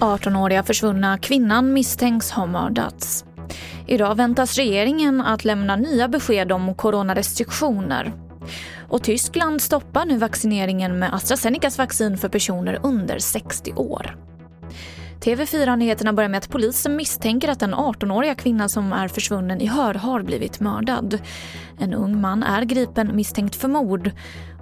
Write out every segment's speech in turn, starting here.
–18-åriga försvunna kvinnan misstänks ha mördats. Idag väntas regeringen att lämna nya besked om coronarestriktioner. Och Tyskland stoppar nu vaccineringen med AstraZenecas vaccin för personer under 60 år. TV4-nyheterna börjar med att polisen misstänker att den 18-åriga kvinna som är försvunnen i Hör har blivit mördad. En ung man är gripen misstänkt för mord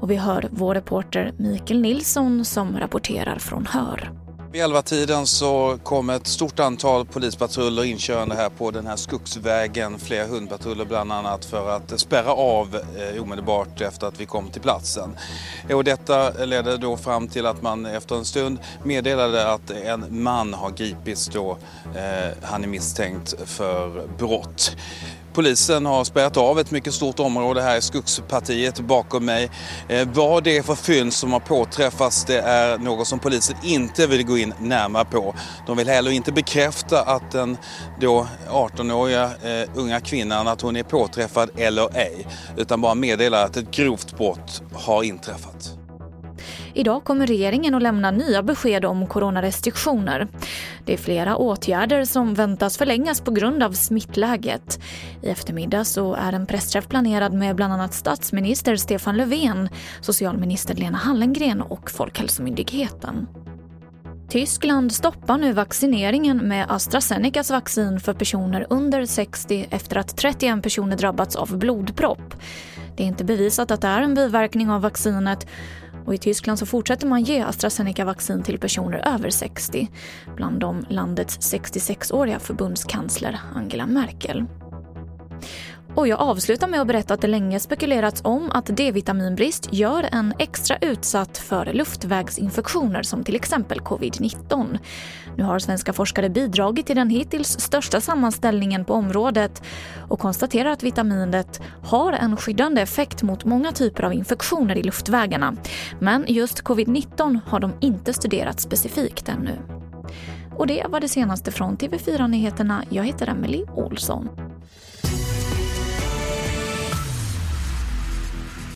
och vi hör vår reporter Mikael Nilsson som rapporterar från Hör. Vid elva-tiden så kom ett stort antal polispatruller inkörande här på den här skogsvägen. Flera hundpatruller bland annat för att spärra av eh, omedelbart efter att vi kom till platsen. Och detta ledde då fram till att man efter en stund meddelade att en man har gripits då eh, han är misstänkt för brott. Polisen har spärrat av ett mycket stort område här i Skogspartiet bakom mig. Eh, vad det är för fynd som har påträffats det är något som polisen inte vill gå in närmare på. De vill heller inte bekräfta att den då 18-åriga eh, unga kvinnan att hon är påträffad eller ej. Utan bara meddela att ett grovt brott har inträffat. Idag kommer regeringen att lämna nya besked om coronarestriktioner. Det är flera åtgärder som väntas förlängas på grund av smittläget. I eftermiddag så är en pressträff planerad med bland annat statsminister Stefan Löfven, socialminister Lena Hallengren och Folkhälsomyndigheten. Tyskland stoppar nu vaccineringen med AstraZenecas vaccin för personer under 60 efter att 31 personer drabbats av blodpropp. Det är inte bevisat att det är en biverkning av vaccinet och I Tyskland så fortsätter man ge AstraZeneca-vaccin till personer över 60, bland dem landets 66-åriga förbundskansler Angela Merkel. Och jag avslutar med att berätta att det länge spekulerats om att D-vitaminbrist gör en extra utsatt för luftvägsinfektioner som till exempel covid-19. Nu har svenska forskare bidragit till den hittills största sammanställningen på området och konstaterar att vitaminet har en skyddande effekt mot många typer av infektioner i luftvägarna. Men just covid-19 har de inte studerat specifikt ännu. Och det var det senaste från TV4 Nyheterna. Jag heter Emily Olsson.